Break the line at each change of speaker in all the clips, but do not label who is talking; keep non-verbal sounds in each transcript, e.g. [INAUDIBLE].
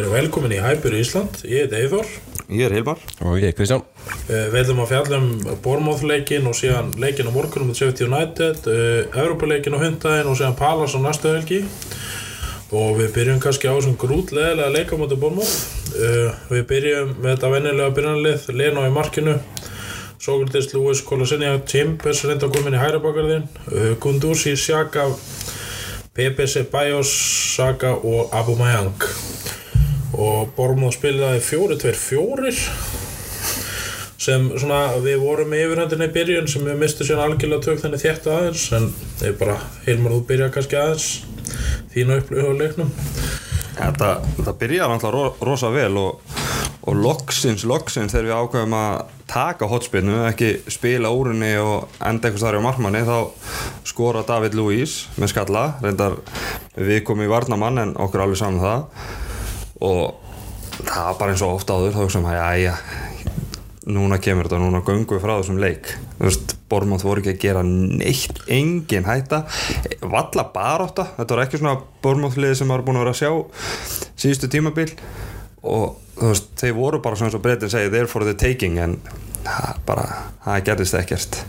Verið velkomin í Hæpur Ísland, ég heit Eithor
Ég er Hilmar.
Og ég, Kristján.
Uh, Við ætlum að fjalla um Bormóðleikin og síðan leikin á morgunum með Sheffield United, uh, Evropaleikin á hundaginn og síðan Palas á næstu helgi. Og við byrjum kannski á þessum grútleðilega leikamóti Bormóð uh, Við byrjum með þetta vennilega byrjanlið Leno í markinu. Sókrates, Lewis, Kolasinja, Timbers reynda að koma inn í hæra bakarðin uh, Gunduzi, Sjaka PPC, Bajos, Saka og Abu Mayang og Bormóð spilaði 4-2-4 sem svona við vorum með yfirhændinni í byrjun sem við mistum síðan algjörlega tök þannig þétt aðeins en ég bara, Hilmar þú byrja kannski aðeins þínu upplöfu á leiknum.
Þetta, þetta byrjaði náttúrulega ro, rosa vel og, og loksins, loksins þegar við ákveðum að taka hotspinnu, ekki spila úrunni og enda einhvers þar á markmanni þá skora David Luiz með skalla, reyndar við komum í varnamann en okkur alveg saman það og það var bara eins og ofta áður þá hugsaum að já, já núna kemur þetta, núna göngum við frá þessum leik. Bormátt voru ekki að gera neitt, engin hætta valla baróta, þetta var ekki svona Bormáttliði sem var búin að vera að sjá síðustu tímabil. Og þú veist, þeir voru bara svona eins og breytin segi they're for the taking en það bara, það gerðist ekkert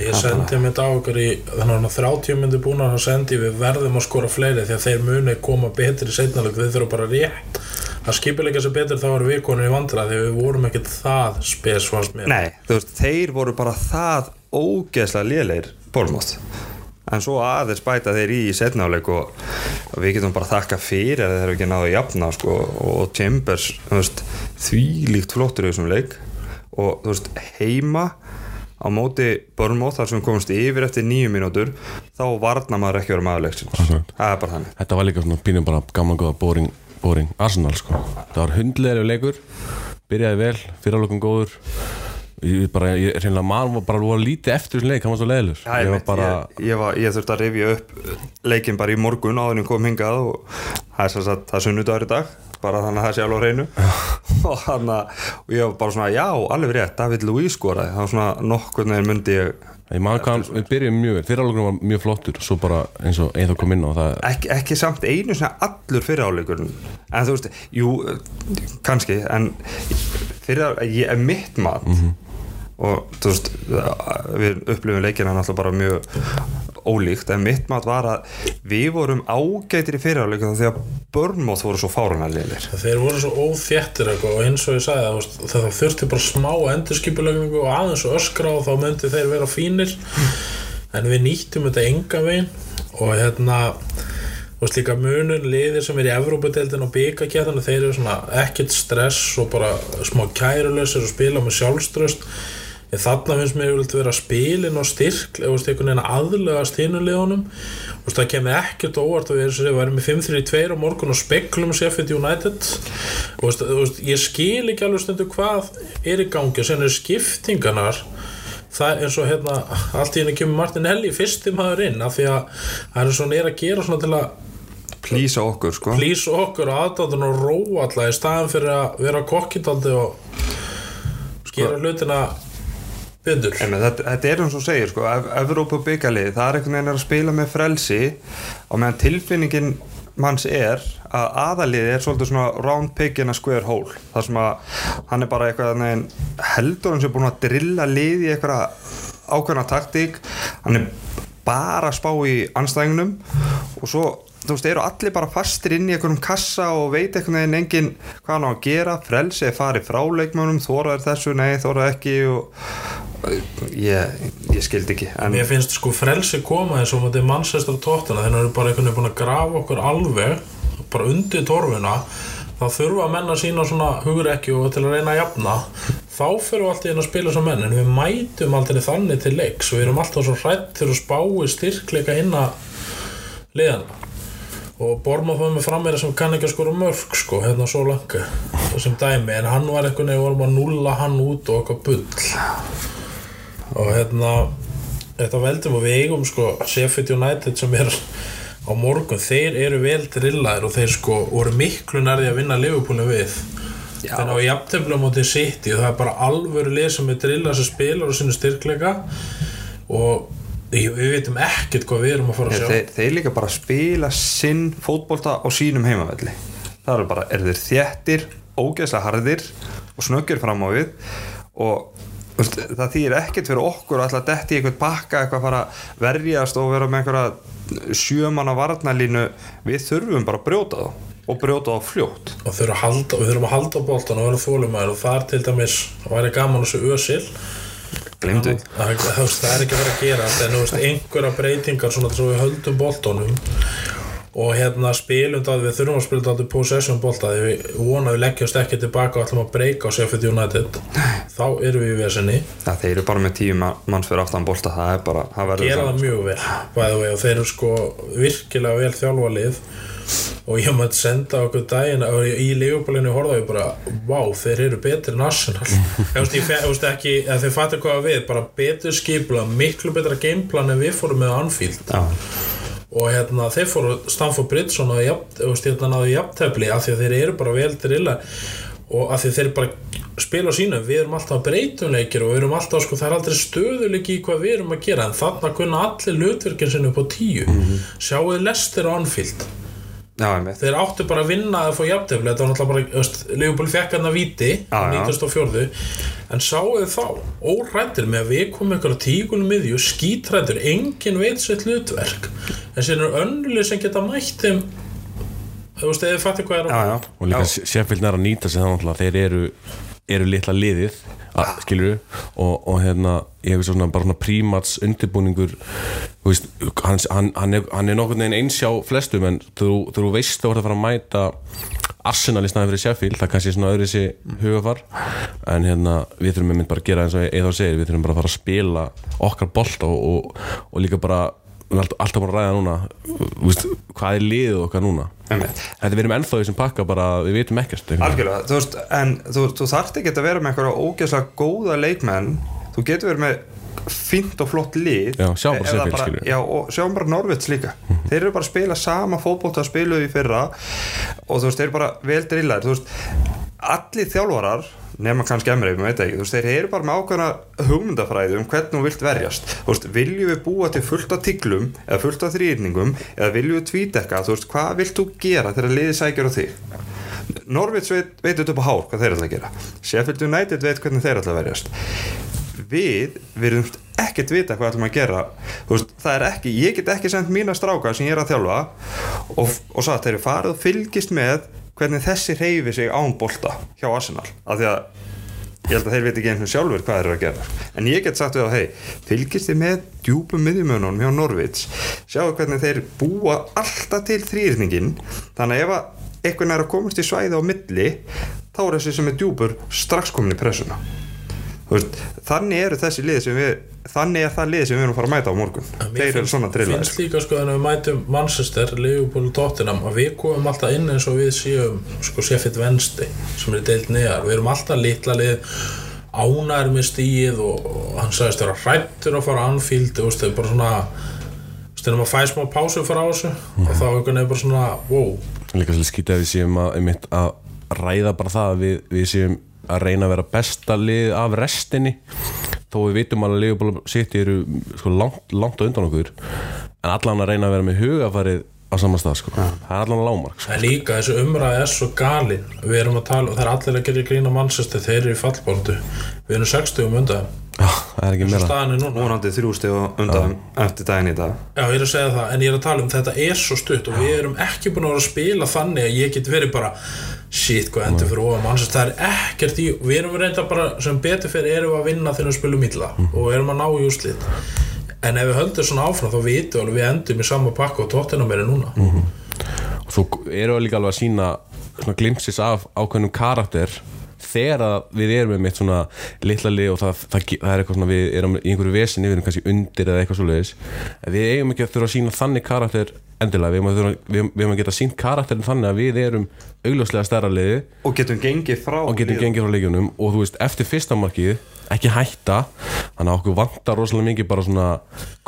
ég sendi mér þetta á okkur í þannig að 30 myndi búin að sendi við verðum að skora fleiri því að þeir muni koma betri setnaleg, þeir þurfa bara rétt. Að skipilega sér betur þá erum við konur í vandra því við vorum ekkert það spes fannst mér.
Nei, þú veist, þeir voru bara það ógeðslega léleir Bormátt en svo aðeins bæta þeir í setnáleik og, og við getum bara þakka fyrir að þeir eru ekki náðu jafna sko, og Chambers, því líkt flottur í þessum leik. Og þú veist, heima á móti Bormátt þar sem við komumst yfir eftir nýju mínútur þá varna maður ekki vera maðurleiksins það er bara þannig.
Þetta var líka svona pínum bara gaman góða boring, boring Arsenal sko. Það var hundleðilega leikur Byrjaði vel, fyrirlokum góður Ég bara, ég reynilega mann var bara voru lítið eftir þessum leik, hann var svo leiðilur
Já,
Ég
ég,
bara,
ég, ég, þurfti að rifja upp leikinn bara í morgun en ég kom hingað og það er, er sunnudagur í dag bara þannig að það sé alveg á hreinu. [LAUGHS] Og, hana, og ég var bara svona já, alveg rétt, David Luiz skoraði. Var svona nokkur neginn myndi ég
við byrjuðum mjög vel. Fyrirlokum var mjög flottur, svo bara eins og einn þá kom inn á það.
Ekki, ekki samt einu svona allur fyrir áleikurinn en þú veist, jú, kannski en fyrir ég er mitt mat og þú veist við upplifum leikina náttúrulega bara mjög ólíkt en mitt mat var að við vorum ágætir í fyriráleikum því að Börnmóð voru svo fárunarlegilir
þeir voru svo óþjættir og eins og ég sagði það, það þurfti bara smá endurskipulegningu og aðeins og öskra og þá myndi þeir vera fínir. En við nýttum þetta enga veginn og hérna og líka munun liðir sem er í Evrópadeildin og byggakjæðan þeir eru svona ekkert stress og bara smá kærulösir og spila með sjálfströst en þarna finnst mér yfirleitt vera spilin og styrk aðlögast hinulegunum og það kemur ekkert óvart að við erum með 5-3-2 á morgun og speklum Sheffield United. Og veist, ég skil ekki alveg stundu hvað er í gangi og sen er skiptinganar það er eins og hérna allt í henni kemur Martinelli fyrsti maður inn af því að það er svona er að gera svona til að
plýsa okkur sko.
Plýsa okkur og aðdáðan og róa alltaf í staðan fyrir að vera kokkindaldi og gera hlutina betur.
En þetta, þetta er eins og segir sko, Evrópa byggalið, það er einhvern veginn að spila með frelsi og meðan tilfinningin manns er að aðalið er svolítið svona round pig in a square hole þar sem að hann er bara eitthvað heldur hann sem er búin að drilla lið í eitthvað ákveðna taktík hann er bara að spá í anstæðingnum og svo þú veist, eru allir bara fastir inn í einhverjum kassa og veit einhvern veginn enginn hvað hann á að gera, frelsi er farið frá leikmönum, þóraður þessu, nei, þóraður ekki og ég, ég skildi ekki en
Mér finnst sko frelsi koma eins og þetta er mannsestar tóttuna þeir eru bara einhvern veginn búin að grafa okkur alveg bara undir torfuna. Þá þurfa að sína svona hugrekki og til að reyna að jafna. Þá fyrir við alltaf inn að spila sem menn en við mætum aldrei þannig til leiks. Og við erum alltaf svo hrætt til að spá í styrkleika inn að liðana og Bormað var með frammeira sem kann ekki að skora mörg sko, hérna svo langa sem dæmi, en hann var eitthvað vorum að nulla hann út og eitthvað bull og hérna þetta veldum og við eigum sko Sheffield United sem er á morgun, þeir eru vel drillaðir og þeir sko voru miklu nærði að vinna Liverpoolin við.
Já.
þannig að jafntefnilega mótið sitt og það er bara alvöru lið sem er drillað sem spilar og sinni styrkleika. Og við veitum ekkert hvað við erum að fara að sjá.
þeir, þeir líka bara spila sinn fótbolta á sínum heimavelli. Það eru bara, er þeir þéttir ógeðslega harðir og snöggir fram á við. Og það þýr ekkert fyrir okkur að alltaf detti eitthvað bakka eitthvað að fara verjast og vera með einhverja sjömanna varnalínu við þurfum bara að brjóta þá og brjóta þá fljótt.
Og við þurfum að halda boltan og vera þólumæður og þar til dæmis væri gaman þessu ösil
glemdu
það, það, það, það er ekki vera að gera en þú veist, einhverja breytingar svona þess að við höldum boltanum og hérna spilum það, við þurfum að spila það possession bolta, því við vonum að við leggjast ekki tilbaka og ætlum að breyka á Sheffield United. Þá erum við í vesenni.
Það þeir eru bara með tíu ma- manns fyrir aftan bolta það er bara, það
gera það mjög vel og þeir eru sko virkilega vel þjálfa lið og ég maður senda okkur daginn í leifubólinu horfða ég bara wow, þeir eru betri en Arsenal. [LAUGHS] Ég veist ekki, að þeir fattu hvað við bara betur skipla, miklu betra gameplan en við fórum með Anfield.
Já,
og hérna þeir fóru Stanford Bridge og náðu hérna náðu jafntefli af því að þeir eru bara vel drilla og af því að þeir bara spila á sínu við erum alltaf breytumleikir og við erum alltaf sko, það er aldrei stöðuleiki í hvað við erum að gera en þarna kunna allir hlutverkin sinni upp á tíu. Mm -hmm. sjáuð Lester Anfield
já,
þeir áttu bara að vinna að fá jafntefli. Þetta var náttúrulega bara, Leopold fekk hann að viti
já.
94 en sáuð þá, órættir með að við komum einhverja tígunum miðju skítrættur, engin veit sitt hlutverk. En sér eru önnulið sem geta mætt þeim þú veist, eða þið fattir hvað er
Já, já,
og líka er að nýta sig þannig að þeir eru, eru litla liðið að, skilur og, og hérna ég hef svona bara svona prímats undirbúningur veist, hann, hann, hann, er, hann er nokkurn veginn eins hjá flestum en þú, þú veist þú ert að fara að mæta Arsenal í snæði fyrir Sheffield það er kannski svona öðru þessi hugafar en hérna við þurfum einmitt bara að gera eins og eða segir, við þurfum bara að fara að spila okkar bolt og, og, og líka bara alltaf, bara ræða núna veist, hvað er liðið okkar núna? Þetta við erum ennþá í þessum pakka bara, við vitum ekkert.
Algjörlega, þú veist, en þú, þú þarft ekki að vera með einhverja ógeðslega góða leikmenn. Þú getur verið með fínt og flott lið.
Já, sjáum bara skilur.
Já, og sjáum bara Norvits líka. Þeir eru bara að spila sama fótbolta að spiluðu í fyrra og þú veist, þeir eru bara vel drillaðir, þú veist allir þjálfarar, nema kannski emrið, maður veit ekki, þú veist, þeir eru bara með ákveðna hugmyndafræði um hvernig þú vilt verjast. Þú veist, viljum við búa til fullt af tiglum eða fullt af þrýrningum eða viljum við tvítekka, þú veist, hvað vilt þú gera þegar liðið sækjur á þig? Norvits veit, veit upp á hár hvað þeir ætla að gera. Sheffield United veit hvernig þeir ætla að verjast. Við viljum ekkert vita hvað ætlum að gera. Veist, það er ekki, ég get ekki sendt mína stráka sem ég er að þjálfa og, og satt, hvernig þessi reyfi sig án bolta hjá Arsenal, af því að ég held að þeir veit ekki og sjálfur hvað þeir eru að gera. En ég get sagt við á, hei, fylgist þið með djúpum miðjumönunum hjá Norvits sjáu hvernig þeir búa alltaf til þrýrningin þannig að ef að einhvern er að komast í svæði á milli þá er þessi sem er djúpur strax komin í pressuna veist, þannig eru þessi lið sem við þannig er það lið sem við erum að fara að mæta á morgun. Þeir eru svona drillaðir
finnst líka sko þannig að við mætum Manchester, Liverpool og Tottenham að við komum alltaf inn eins og við séum sko Sheffield Wednesday sem er deilt neðar, við erum alltaf litla lið ánæður með stíið og, og hann sagðist vera hrættur að fara á Anfield og veist, bara svona stundum að fæ smá pásu fara á þessu og þá einhvern veginn bara svona wow,
Líka svolítið skýta að við séum að, einmitt, að ræða bara það að við, við séum að reyna að vera besta lið af restinni. Þó við vitum að Leopold City eru sko, langt, langt undan okkur. En allan að reyna að vera með hugafarið á sama stað sko. það er allan að lámark sko.
en líka þessu umræði er svo galin. Við erum að tala, það er allir að gera grína Manchester þeir eru í fallbóltu. Við erum 60 um undan.
Já, það er ekki meira.
staðan er núna.
Vonandi þrjú steg undan eftir daginn í dag.
Já, ég er að segja það, en ég er að tala um þetta er svo stutt og við erum ekki búin að vera að spila þannig að ég get verið bara shit, hvað endur fyrir ofan mannsast það er ekkert í, við erum reynda bara sem betur fyrir erum við að vinna þegar við spilum illa og erum að ná í úrslit. En ef við höldum svona áfram þá vitum við við endum í sama pakka og tóttina meira núna.
Og svo eru líka alveg að sína glimpsis af ákveðnum karakter þegar við erum með mitt svona litla lið og það, það, það er eitthvað svona við erum í einhverju vesinni, við erum kannski undir eða eitthvað svo leiðis við eigum ekki að þurfa að sína þannig karakter endilega, við eigum að, þurfa, við, við eigum að geta sínt karakterin þannig að við erum augljóslega stærra liði
og getum gengið frá
og getum gengið frá leikjunum og þú veist, eftir fyrsta markið ekki hætta, þannig að okkur vantar rosalega mikið bara svona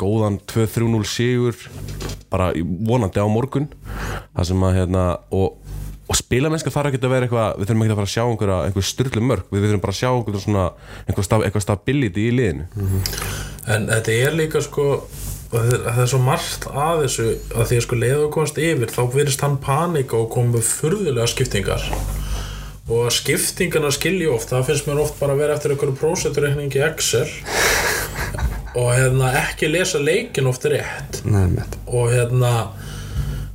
góðan 2-3-0 sigur bara vonandi á morgun það sem að hérna og, og spilamennska þarf ekki að vera eitthvað við þurfum ekki að fara að sjá einhverja, einhver styrlu mörg við þurfum bara að sjá einhverja svona einhver stab, eitthvað stability í liðinu.
En þetta er líka sko það er, það er svo margt að þessu að því að sko leiðu að komast yfir þá virðist hann panika og koma með furðulega skiptingar. Og að skiptingarna skilji oft það finnst mér oft bara að vera eftir einhverju próseturreikningi í Excel. [LAUGHS] Og hérna ekki lesa leikin oft rétt.
Nei,
og hérna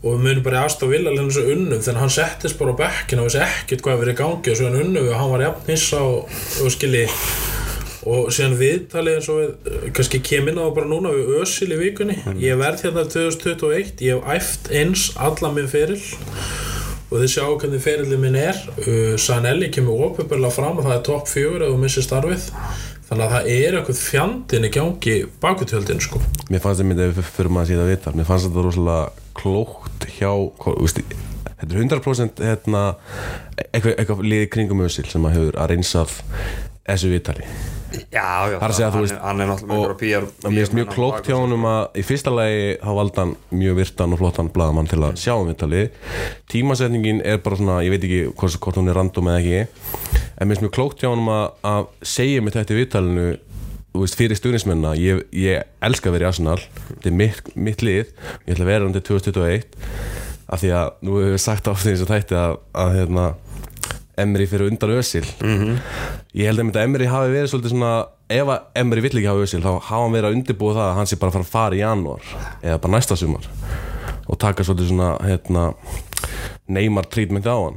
og við munum bara í aðstof vilja henni svo unnum þannig að hann settist bara á bekkin og vissi ekkert hvað verið í gangi og svo hann unnum og hann var jafn hissa og, og skilji. Og síðan viðtalið eins og við kannski kem inn á það bara núna við Ösil í vikunni. Ég verð hérna 2021 ég hef æft eins alla minn feril. Og þið sjá hvernig ferillin minn er. Uh, Sanelli kemur ópöpurlega fram og það er topp fjögur ef þú missir starfið þannig að það er eitthvað fjandinn í gangi bakutjöldin sko.
Mér fannst það myndið fyrir maður að síða viðtal mér fannst þetta rosalega klókt hjá hvað, þú veist, þetta er 100% hérna, eitthvað, eitthvað liði kringum össil sem að hefur að reynsað þessu viðtali.
Já, já,
Það er að segja, þú
hann,
veist,
er- hann er náttúrulega einhverja PR
og mér finnst mjög klókt hjá honum að í fyrsta lagi þá valdi hann mjög virtan og flottan bladamann til að sjá um viðtali tímasetningin er bara svona ég veit ekki hvort, hvort hún er random eða ekki en mér finnst mjög klókt hjá honum að, segja mér þetta í viðtalinu þú veist, fyrir stuðnismenna, ég, ég elska að vera í Arsenal, þetta er mitt, mitt lið. Ég ætla að vera undir 2021 af því að nú hefur við sagt á því sem þætti að, að hérna Emri fyrir undan Ösil ég held að Emri hafi verið svolítið svona ef Emri vill ekki hafa Ösil þá hafa hann verið að undirbúa það að hann sé bara að fara að fara í janúar eða bara næsta sumar og taka svolítið svona hérna, neymar trítmenti á hann.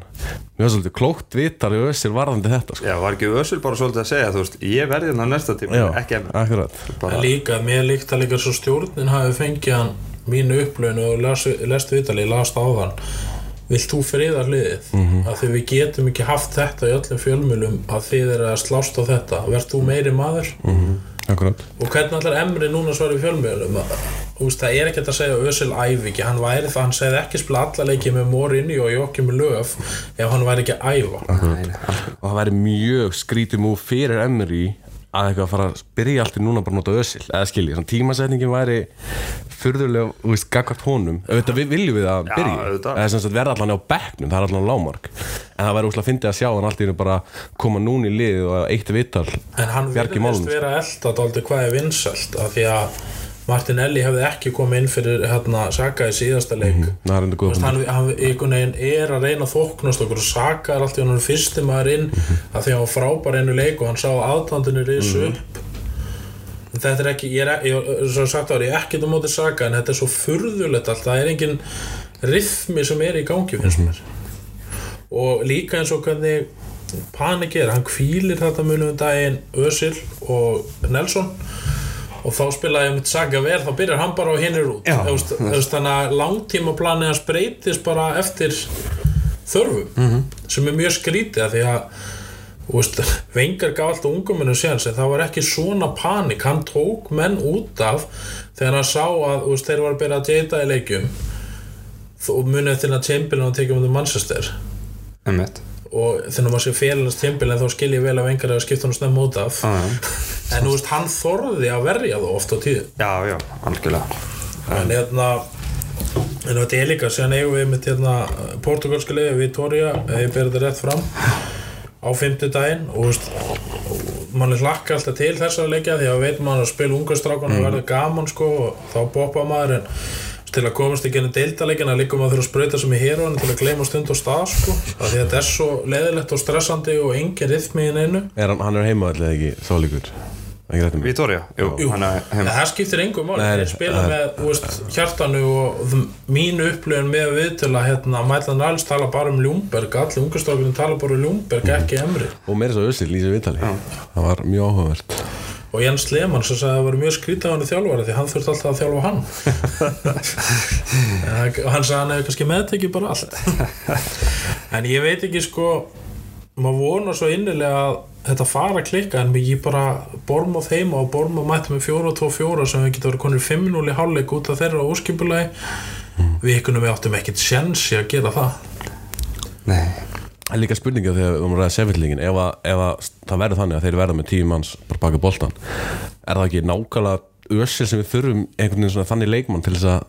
Mér var svolítið klókt vitar í Ösil varðandi þetta sko.
Já, var ekki Ösul bara svolítið að segja, þú veist, ég verði hérna næsta tíma,
Já,
ekki
akkurat.
Bara,
líka, mér líkt að líka svo stjórnin hafi fengið hann mínu upplöun og las, lest viðtalið, last á þann vilt þú friða hliðið
Mhm.
að því við getum ekki haft þetta í öllum fjölmjölum að þið er að slást á þetta. Verð þú meiri maður?
Mhm. Akkurat.
Og hvernig allar Emri núna svar í fjölmjölum Úst, það er ekkert að segja að Ösil æfi ekki, hann væri það, hann segði ekki spila alla leiki með Morinni og Jókim Löf ef hann væri ekki að æfa.
Nei, nei, alveg.
og það væri mjög skrítið múf fyrir Emri að eitthvað að fara að byrja allt í núna bara að nota Ösil eða skilji, þannig tímasetningin væri furðulega, þú veist, gagvart honum. Auðvitað við viljum við að byrja
auðvitað.
eða sem sagt verða allan á bekknum, það er allan lámark en það væri úslega fyndið að sjá hann allt í einu bara koma núna í liðið og eitt vital
En hann virðist
málum,
vera elda dálítið hvað er vinsælt af því að Martinelli hefði ekki komið inn fyrir hérna, Saka í síðasta leik. Þú
góð
veist, hann, hann einhvern veginn er að reyna að þóknast okkur og Saka er alltaf hann fyrsti maður inn af því að hann var frábær einu leik og hann sá að aðtandinu risu upp. En þetta er ekki, ég er, svo sagt ári, ég er ekkert á móti Saka en þetta er svo furðulegt allt, það er engin rithmi sem er í gangi finnst mér. Og líka eins og hvernig panik er, hann kvílir þetta munum um daginn Ösil og Nelson og þá spilaði ég mitt Saga vel, þá byrjar hann bara og hinn er út veist, þannig að langtímaplanið hans breytist bara eftir þörfum
Mhm.
sem er mjög skrítið því að veist, [LAUGHS] vengar gaf alltaf unguminu séns en það var ekki svona panik hann tók menn út af þegar hann sá að veist, þeir var að byrja að jeta í leikjum og munið til að Chamberlain og tekið um þetta Manchester
Einmitt.
Og þegar maður sé félagnast Chamberlain þá skil ég vel að vengar að skipta hann snemma út af. [LAUGHS] En þú veist, hann þorði að verja það oft á tíðum.
Já, já, algjörlega.
en hérna en þetta er líka, síðan eigum við með hérna, portugalska leiði, Vitoria ef ég ber þetta rétt fram á fimmtudaginn. Og þú veist mann er hlakka alltaf til þessar leikja því að veit maður að spila ungastrákun og verður gaman sko og þá boppa maður en til að komast inn í deildalegina líka maður þurfa að sprauta sem í héruan til að gleyma stund og stað sko. Af því að þetta er svo leðilegt og stressandi og engin rithmi í neinu.
Er hann, hann er heima allir ekki? Um mig.
Vítória, jú,
Jú,
er
það skiptir engum máli,
Nei,
þeir spila með þú veist, hjartanu og mínu upplifun með viðtöla hérna, Mælan Ræls tala bara um Ljúmberg allir ungastrákunum tala bara um Ljúmberg, ekki Emri
og meira svo Össil í þessu viðtali. Það var mjög áhugavert
og Jens Lehmann sem sagði að það var mjög skrítið á hann þjálfari því hann þurfti alltaf að þjálfa hann. [LAUGHS] Og hann sagði að hann hefði kannski meðtekið bara allt. En ég veit ekki sko maður vonar svo innilega að þetta fara klikka en ég bara Bormóð heima og Bormóð mætti með 4-2-4 sem við getum verið konir 5-0 í hálfleik út af þeirra óskipulagi. Við ykkunum við áttum ekkert sjensi að gera það.
Nei,
Það er líka spurninga þegar við erum að ræða sefillingin ef, að, ef að það verður þannig að þeir verða með tíu manns bara baka boltan er það ekki nákvæmlega össil sem við þurfum einhvern veginn svona þannig leikmann til þess að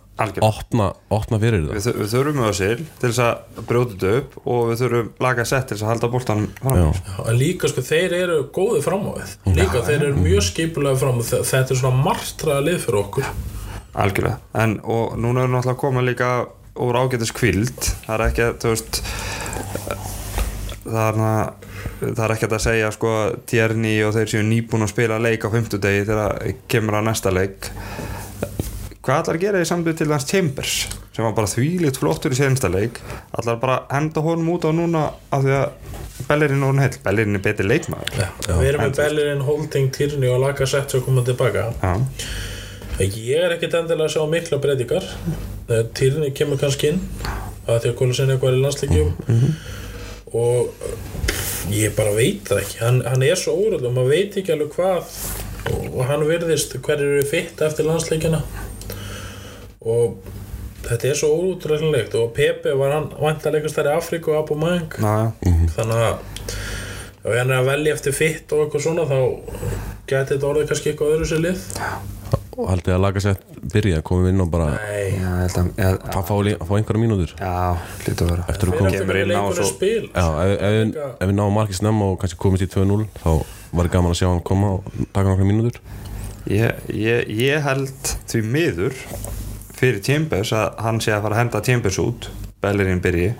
opna, opna fyrir það?
við, við þurfum össil til þess að brjóta þetta upp og við þurfum laga sett til þess að halda boltan fram.
Já.
Já, en líka sko þeir eru góði fram á við. Líka þeir eru mjög skipulega fram þetta er svona martraða lið fyrir okkur.
Algjörlega, en og núna er náttúrulega það er er er ekki að segja sko Tjerni og þeir séu nýbúin að spila leik á fimmtudegi þegar kemur að næsta leik. Hvað allar gera í sambið til hans Chambers sem var bara þvílitt flottur í sensta leik? Allar bara henda honum út á núna af því að Bellerin er orðinn heill? Bellerin er betri leikmaður.
Já, við erum með Bellerin, Holding, Tierney og Laka Sett sem koma tilbaka.
Já,
ég er ekkit endilega að sjá mikla breytingar. Tierney kemur kannski inn að því að Kólusin eitthvað er í landsleikjum og pff, ég bara veit það ekki. Hann, hann er svo óröld og maður veit ekki alveg hvað. Og hann virðist hverju eru fitt eftir landsleikjana og þetta er svo óútræðanlegt og Pepe var hann vantarleikast þar í Afríku og Abu Mang
ná,
þannig að ef hann er að velja eftir fitt og eitthvað svona þá geti þetta orðið kannski eitthvað öðru sér lið
og haldið að laga sett byrja komum við inn og bara
Nei,
já, ég held að ég,
að fá, að fá einhverja mínútur.
Já, lítur að vera.
Eftir að koma-
kemur inn á og svo-
spil
Já, ef, ef, við- ef við náum margir snemma og kannski komist í 2-0 þá var gaman að sjá hann koma og taka nokkra mínútur.
Ég, ég, ég held því miður fyrir Chambers að hann sé að fara að henda Chambers út Bellerin byrji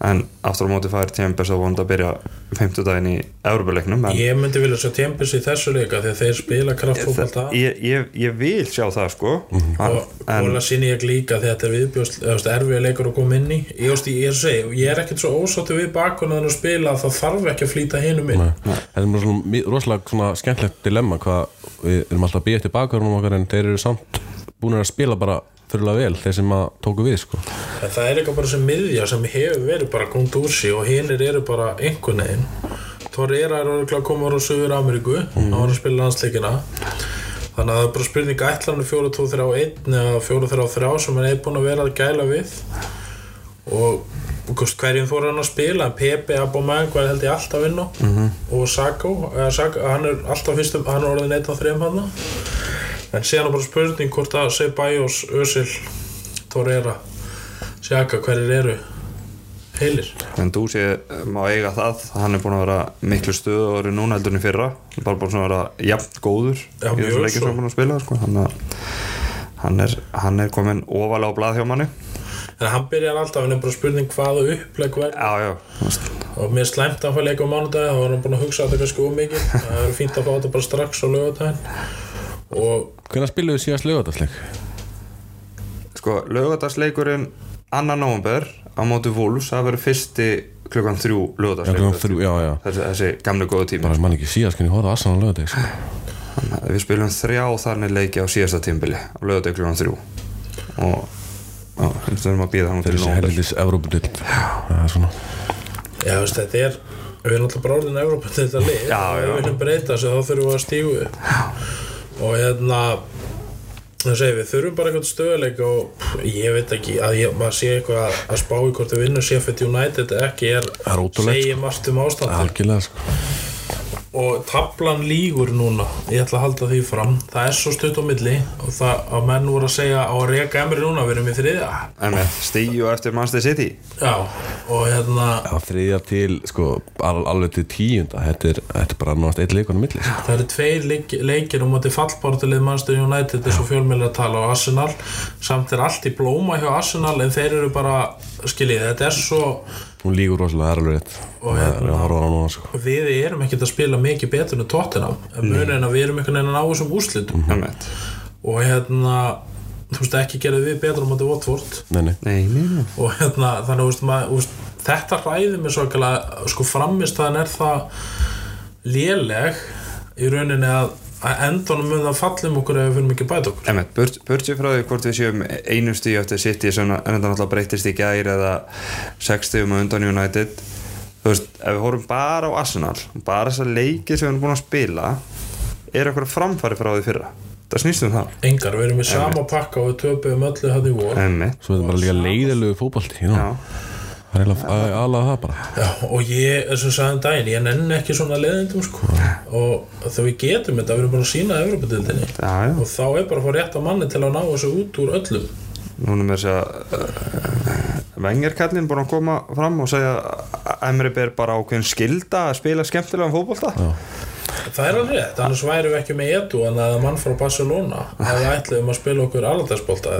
en aftur á móti fær Chambers að vonda að byrja 50 daginn í Európa-leiknum en
Ég myndi vilja sjá Tempest í þessu leika því að þeir spila kraftfókbalta
ég, ég, ég vil sjá það sko. Hann,
og
en
Óla sinni ég líka að þetta er viðbjóst erfið leikur að koma inn í. Ég, að segja, ég er ekkert svo ósáttu við bakunan að spila að það þarf ekki að flýta hinum inn.
Það er bara svona, rosalega svona skemmtlegt dilemma hvað við erum alltaf að býja eftir bakverðunum okkar en þeir eru samt búin að spila bara fyrirlega vel þeir sem að tóku við sko.
það er eitthvað bara sem miðja sem hefur verið bara gónd úr sig og hinnir eru bara einhvern veginn. Torreira er að koma á Suður Ameríku hann var að spila landsleikina. Þannig að það er bara spurning ætlan 4-2-3-1 eða 4-3-3 sem hann er búin að vera að gæla við? Og hverjum fór hann að spila? Pepe Abomang var held ég alltaf inn á? Og Sako, eða Sako hann er alltaf fyrstum, hann er orðin eitt af þreim hann en síðan er bara spurning hvort að Ceballos, Özil Torreira, Sjaka hverjir eru heilir?
En þú sé má eiga það. Hann er búin að vera miklu stöður núna heldur en í fyrra. Bara búin að vera jafn góður
Já,
í þessu leikir sem hann er búin að spila sko. hann, hann, er, hann er komin ofalega á blað hjá manni.
En hann byrjar alltaf, hann er bara spurning hvaða uppleg verð
já, já, þú veist,
og mér er slæmt að fá leika á mánudagi þá var hann búin að hugsa þetta kannski ómikið það er fínt að fá þetta bara strax á lögadaginn og
Hvernig spilum við síðast lögadagsleik?
sko, lögadagsleikurinn annan nóvember á móti Wolves það verður fyrsti klukkan þrjú lögadagsleikur
já, já.
Þessi, þessi gamle góða tíma
bara mann ekki síðast hvernig ég horfði á lögadag sko.
Að við spilum þrjá þannig leiki á síðasta tímbili á lögadag klukkan þrjú. Og við þurfum að býða hann til
það er svona.
Já, þetta er við erum alltaf bara orðin til þetta lið.
Já,
og
já.
við viljum breyta þessu þá þurfum við að stígu upp og hérna það segir við þurfum bara eitthvað stöðuleik og pff, ég veit ekki að ég, maður sé eitthvað að, að spá í hvort við vinnum Sheffield United ekki er, segir margt um ástandi
algjörlega sko.
Og tablan lígur núna. Ég ætla að halda því fram. Það er svo stutt á milli og það að menn voru að segja á að reka emri núna við erum í þriðja.
En stíu eftir Manchester City.
Já og hérna
Já, þriðja til, sko, al, alveg til tíunda. Þetta er, þetta er bara náttúrulega eitt leikunum milli sko.
Það eru tveir leik, leikir um átti fallbártilið Manchester United og fjölmjöla tala á Arsenal. Samt er allt í blóma hjá Arsenal en þeir eru bara, skiljið, þetta er svo
hún lígur rosalega, það er alveg rétt.
Og hérna-
að horfa á núna sko.
við erum ekkert að spila mikið betur en Tottenham. En munið en að við erum einhvern veginn að ná þessum úrslitum.
En með
og hérna þú veist ekki gerðu við betur um átti Watford.
Nei, nei,
nei, nei, nei.
og hérna þannig veist, maður, veist þetta ræði mig svo ekki sko framistæðan er það léleg í rauninni að að endanum mun það fallum okkur ef við fyrir mikið bæta okkur.
Emmett, burt, burt sér frá því hvort við séum einu stíu eftir City sem en þetta náttúrulega breytist í gær eða 60 um undan United. Þú veist, ef við horfum bara á Arsenal bara þessar leikið sem við erum búin að spila er eitthvað framfæri frá því fyrra? Það snýst um það.
Engar, við erum í sama pakka og við töpum öllu hann í vor.
Svo er þetta bara líka leiðilegu.
Já,
Það er aðlaða það bara.
Já, og ég, eins og sagði um daginn, ég nenni ekki svona leðindum sko. og þegar við getum þetta, við erum bara að sína
já,
og þá er bara að fá rétt á manni til að ná þessu út úr öllum.
Núna með þess að uh, Vengerkallin búin að koma fram og segja að Emri ber bara ákveðin skilda að spila skemmtilegan fótbolta.
Já.
Það er alveg rétt, annars værum við ekki með Edu en að mann frá Barcelona að við ætluðum að spila okkur aladagsbolta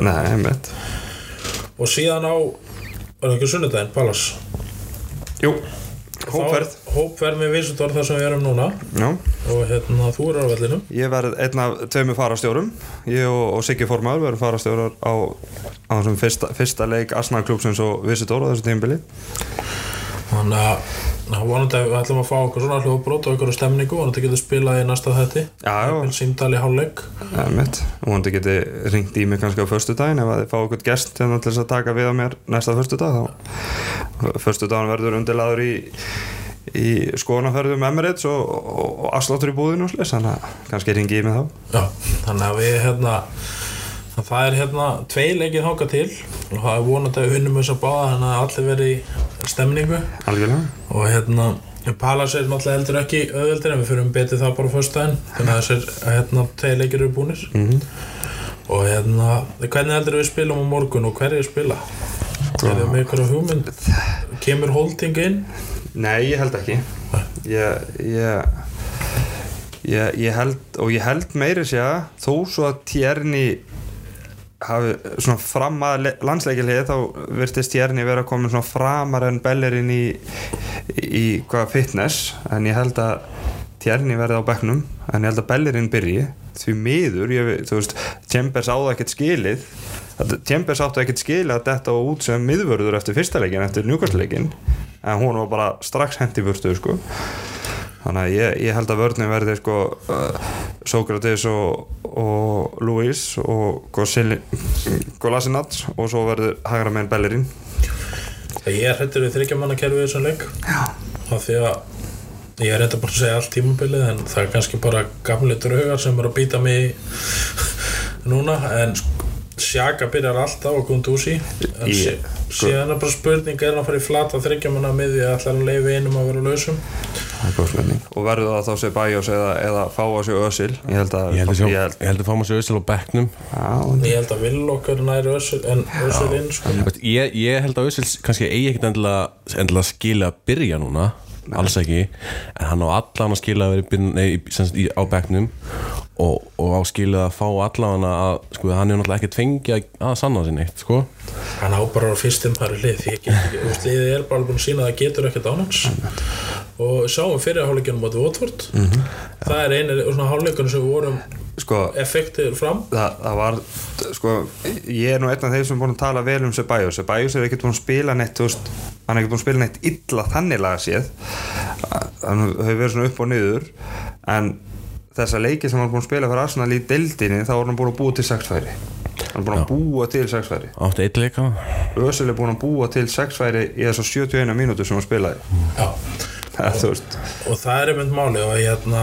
það ekki sunnudaginn, Pallas?
Jú, hópferð
Þá- Hópferð. með Vísutor þar sem við erum núna.
Já,
og hérna, þú eru á vellinum.
Ég verð einn af tveimur farastjórum ég og, og Siggi Formaður verðum farastjórar á, á þessum fyrsta, fyrsta leik Arsenal klúpsins og Visitor á þessu tímbili
Þannig að ná, vonandi að við ætlum að fá okkur svona hljóðbrót og okkur stemningu, vonandi getur spilað í næsta þetti
Já, já,
Símdal í hálfleik.
Einmitt. Og hann geti ringt í mig kannski á förstu daginn ef að þið fá okkur gest hérna til að taka við á mér næsta förstu dag þá. Förstu daginn verður undirlaður í í skoðanaferðum Emirates og, og, og afsláttur í búðinu þannig að kannski ringi ég mig þá.
Já, þannig að við hérna það er hérna tvei leikið þáka til og það er vonandi að vinnum þess að báða þannig að allir verði í stemningu
algjörlega
og hérna Palas er náttúrulega heldur ekki auðveldir en við fyrir betið það bara fyrst daginn þannig að þessir hérna tvei leikir eru búnir
Mhm.
og hérna hvernig heldur við spilum á morgun og hverju spila? Er það með ykkur hugmynd? Kemur holding inn?
Nei, ég held ekki ég, ég, ég, ég held og ég held meiri sé að þó svo að Tjerni hafi svona fram að landsleikilið þá virtist Tjerni vera komin svona framar en Bellerin í, í hvað fitness. En ég held að Tjerni verði á bekknum. En ég held að Bellerin byrji. Því miður, ég, þú veist Chambers áða ekkert skilið. Chambers áttu ekkert skilið að detta út sem miðvörður eftir fyrsta leikin, eftir njúkastleikin en hún var bara strax hendi burtu sko. Þannig að ég, ég held að vörðin verði sko, uh, Sókrates og, og Luis og Golasinats og svo verður hægra meginn Bellerin
Ég er hrettur við þryggja manna kerfið þessum leik
Já.
af því að ég er reynda bara að segja allt tímabilið en það er kannski bara gamli draugar sem eru að býta mig núna en Sjaka byrjar alltaf en
Í-
sí, síðan er bara spurning er hann að fara í flata þryggja manna miði að ætla hann að leiði einum að vera lausum?
Það er góð spurning. og verður það þá sé Bajos eða, eða fá á sig Ösil ég held að
Ég held að,
ég held,
ég held að fá maður sér össil á bekknum.
Já,
ég held að vill okkar næri össul en össul inn sko.
Ég, ég held að össil kannski eigi ekkert endilega, endilega skila að byrja núna alls ekki, en hann á allan að skila að vera nei, í- á bekknum og, og á skila að fá allan að, sko, hann er náttúrulega ekkert fengið að, sanna sér neitt, sko.
Hann á bara fyrstum pari lið því ekki, liðið er bara búin að sína að það getur ekkert án hans. Og sáum fyrir hálfleikunum á Votvort það er einu hálfleikunum sem við vorum
sko,
effektir fram.
það, það var sko, ég er nú einn af þeir sem er búin að tala vel um Sebajos Sebajos er ekkert búin að spila neitt þú veist, hann er ekkert búin að spila neitt illa þannig laga séð. Hann hefur verið svona upp og niður en þessa leiki sem hann er búin að spila fyrir Arsenal í deildinni þá var hann búin að búa til sexfæri hann er búin að búa til sexfæri
áttu eitt leika
Ösil er búin að búa til sexfæri í þessar 71 mínútur sem hann spilaði.
Já. [LAUGHS]
það er þú veist.
Og það er einmitt máli og hérna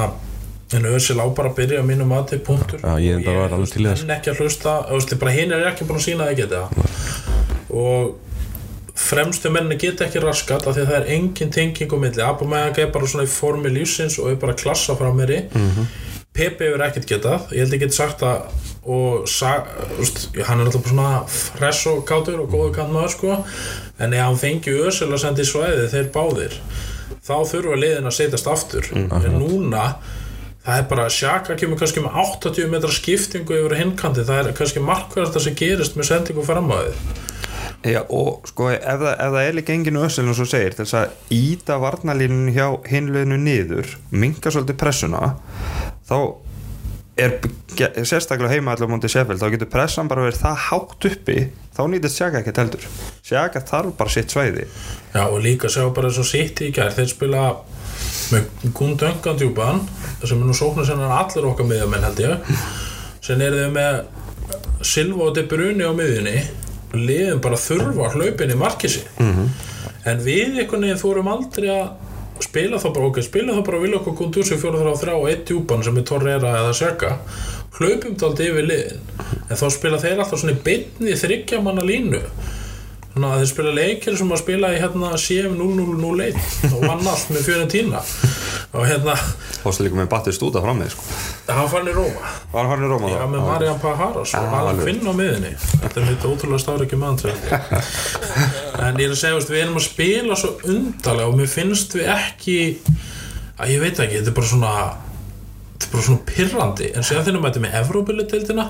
en Össil á bara að byrja á mínu mati punktur.
Já, ég enda var alveg til það,
en ekki að hlusta, veist, bara hinn er ekki búin að sína að það. Geta og fremstu menni geta ekki raskat af því að það er engin tenging á milli. Abumeyang er bara svona í formi lífsins og er bara klassa frá mér í. Pepe hefur ekkert getað, ég held ég get sagt að og sa, úst, hann er alltaf bara svona fresh og kátur og góðu kant maður sko. En ef hann fengi össil að senda í svæði þeir báðir þá þurfa liðin að setjast aftur. En núna það er bara að Sjaka kemur kannski með 80 metra skiptingu yfir hinkanti það er kannski markverðast sem gerist með sendingu fram á þið
Já, og sko ef það, ef það er líka enginu össil og svo segir þess að íta varnalínun hjá hinleginu niður minga svolítið pressuna þá er sérstaklega heima allar mútið Sheffield þá getur pressan bara verið það hátt uppi þá nýtist Sjaka ekkert heldur. Sjaka þarf bara sitt svæði.
Já og líka sjá bara og sitt í gær þeir spila með Gundöngan djúpan sem er nú sóknar sem er allir okkar miðjamenn held ég sem eru þau með Silva og De Bruyne á miðjunni og liðin bara þurfa hlaupin í markisi en við einhvern veginn þórum aldrei að spila þá bara, ok, spila þá bara vilja okkur Gundúsi 4-3-3 og eitt djúpan sem er Torreira eða Sjaka hlaupum þá aldrei yfir liðin. En þá spila þeir alltaf svona í beinni þryggja manna línu þannig að þeir spila leikir sem að spila í hérna CM0001 og vann allt með fjörun tína og hérna
Fórstu líka með Batist út af frammi sko.
hann fann í Róma.
Hann í Róma
Já, með Marian Pajaras og hann
alveg.
finn á miðinni Þetta er mitt ótrúlega stári ekki mann [LAUGHS] En ég er að segja, við erum að spila svo undarlega og mér finnst við ekki að ég veit ekki, þetta er bara svona þetta er bara svona pirrandi. En séðan þegar mæti með Evrópuledeildina